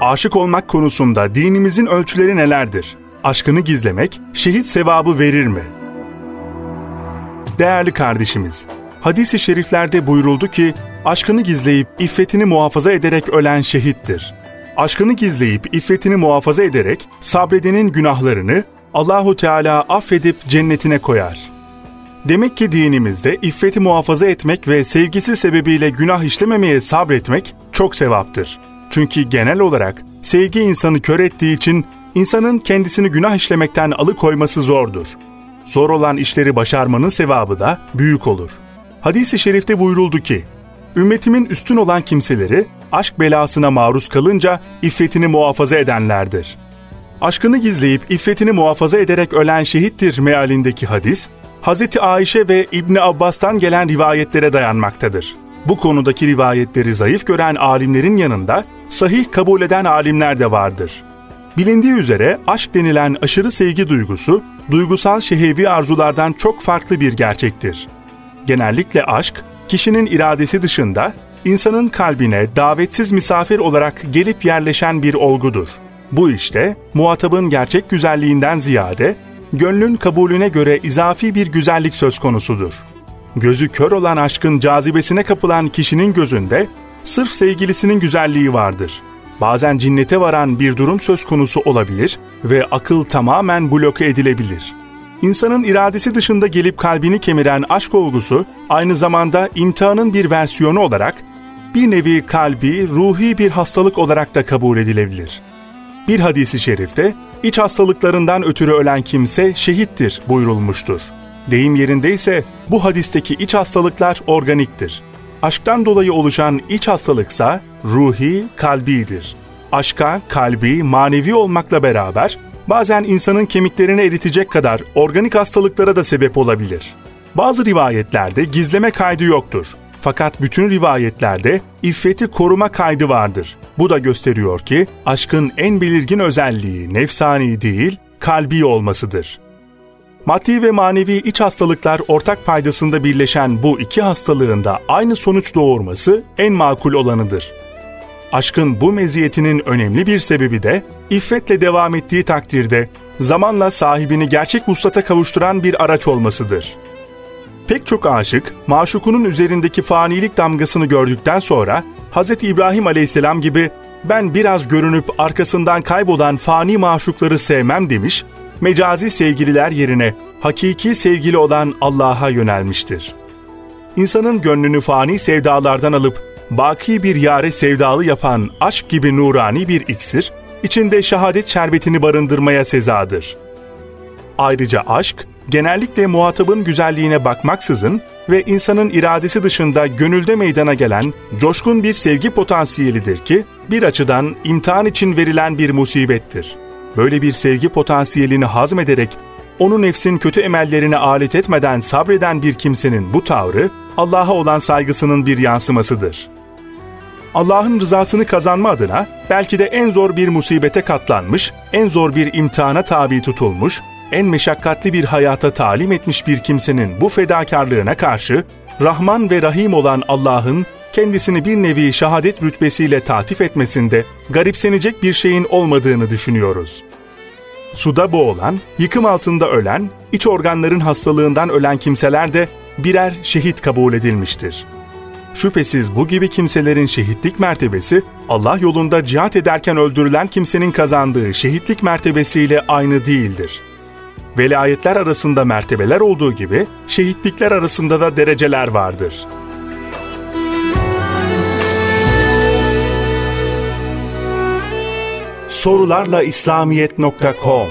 Aşık olmak konusunda dinimizin ölçüleri nelerdir? Aşkını gizlemek şehit sevabı verir mi? Değerli kardeşimiz, hadis-i şeriflerde buyuruldu ki, aşkını gizleyip iffetini muhafaza ederek ölen şehittir. Aşkını gizleyip iffetini muhafaza ederek sabredenin günahlarını Allahu Teala affedip cennetine koyar. Demek ki dinimizde iffeti muhafaza etmek ve sevgisi sebebiyle günah işlememeye sabretmek çok sevaptır. Çünkü genel olarak sevgi insanı kör ettiği için insanın kendisini günah işlemekten alıkoyması zordur. Zor olan işleri başarmanın sevabı da büyük olur. Hadis-i şerifte buyuruldu ki, Ümmetimin üstün olan kimseleri aşk belasına maruz kalınca iffetini muhafaza edenlerdir. Aşkını gizleyip iffetini muhafaza ederek ölen şehittir mealindeki hadis, Hz. Ayşe ve İbni Abbas'tan gelen rivayetlere dayanmaktadır. Bu konudaki rivayetleri zayıf gören alimlerin yanında sahih kabul eden alimler de vardır. Bilindiği üzere aşk denilen aşırı sevgi duygusu, duygusal şehevi arzulardan çok farklı bir gerçektir. Genellikle aşk, kişinin iradesi dışında insanın kalbine davetsiz misafir olarak gelip yerleşen bir olgudur. Bu işte muhatabın gerçek güzelliğinden ziyade gönlün kabulüne göre izafi bir güzellik söz konusudur. Gözü kör olan aşkın cazibesine kapılan kişinin gözünde sırf sevgilisinin güzelliği vardır. Bazen cinnete varan bir durum söz konusu olabilir ve akıl tamamen bloke edilebilir. İnsanın iradesi dışında gelip kalbini kemiren aşk olgusu aynı zamanda imtihanın bir versiyonu olarak bir nevi kalbi, ruhi bir hastalık olarak da kabul edilebilir. Bir hadisi şerifte iç hastalıklarından ötürü ölen kimse şehittir buyurulmuştur. Deyim yerindeyse bu hadisteki iç hastalıklar organiktir. Aşktan dolayı oluşan iç hastalıksa ruhi, kalbidir. Aşka, kalbi, manevi olmakla beraber bazen insanın kemiklerini eritecek kadar organik hastalıklara da sebep olabilir. Bazı rivayetlerde gizleme kaydı yoktur. Fakat bütün rivayetlerde iffeti koruma kaydı vardır. Bu da gösteriyor ki aşkın en belirgin özelliği nefsani değil, kalbi olmasıdır. Maddi ve manevi iç hastalıklar ortak paydasında birleşen bu iki hastalığın da aynı sonuç doğurması en makul olanıdır. Aşkın bu meziyetinin önemli bir sebebi de iffetle devam ettiği takdirde zamanla sahibini gerçek vuslata kavuşturan bir araç olmasıdır. Pek çok aşık, maşukunun üzerindeki fanilik damgasını gördükten sonra Hz. İbrahim aleyhisselam gibi ben biraz görünüp arkasından kaybolan fani maşukları sevmem demiş, mecazi sevgililer yerine hakiki sevgili olan Allah'a yönelmiştir. İnsanın gönlünü fani sevdalardan alıp baki bir yare sevdalı yapan aşk gibi nurani bir iksir, içinde şehadet şerbetini barındırmaya sezadır. Ayrıca aşk, genellikle muhatabın güzelliğine bakmaksızın ve insanın iradesi dışında gönülde meydana gelen coşkun bir sevgi potansiyelidir ki, bir açıdan imtihan için verilen bir musibettir. Böyle bir sevgi potansiyelini hazmederek, onu nefsin kötü emellerine alet etmeden sabreden bir kimsenin bu tavrı, Allah'a olan saygısının bir yansımasıdır. Allah'ın rızasını kazanma adına belki de en zor bir musibete katlanmış, en zor bir imtihana tabi tutulmuş, en meşakkatli bir hayata talim etmiş bir kimsenin bu fedakarlığına karşı Rahman ve Rahim olan Allah'ın kendisini bir nevi şehadet rütbesiyle tatif etmesinde garipsenecek bir şeyin olmadığını düşünüyoruz. Suda boğulan, yıkım altında ölen, iç organların hastalığından ölen kimseler de birer şehit kabul edilmiştir. Şüphesiz bu gibi kimselerin şehitlik mertebesi Allah yolunda cihat ederken öldürülen kimsenin kazandığı şehitlik mertebesiyle aynı değildir. Velayetler arasında mertebeler olduğu gibi şehitlikler arasında da dereceler vardır. Sorularla İslamiyet.com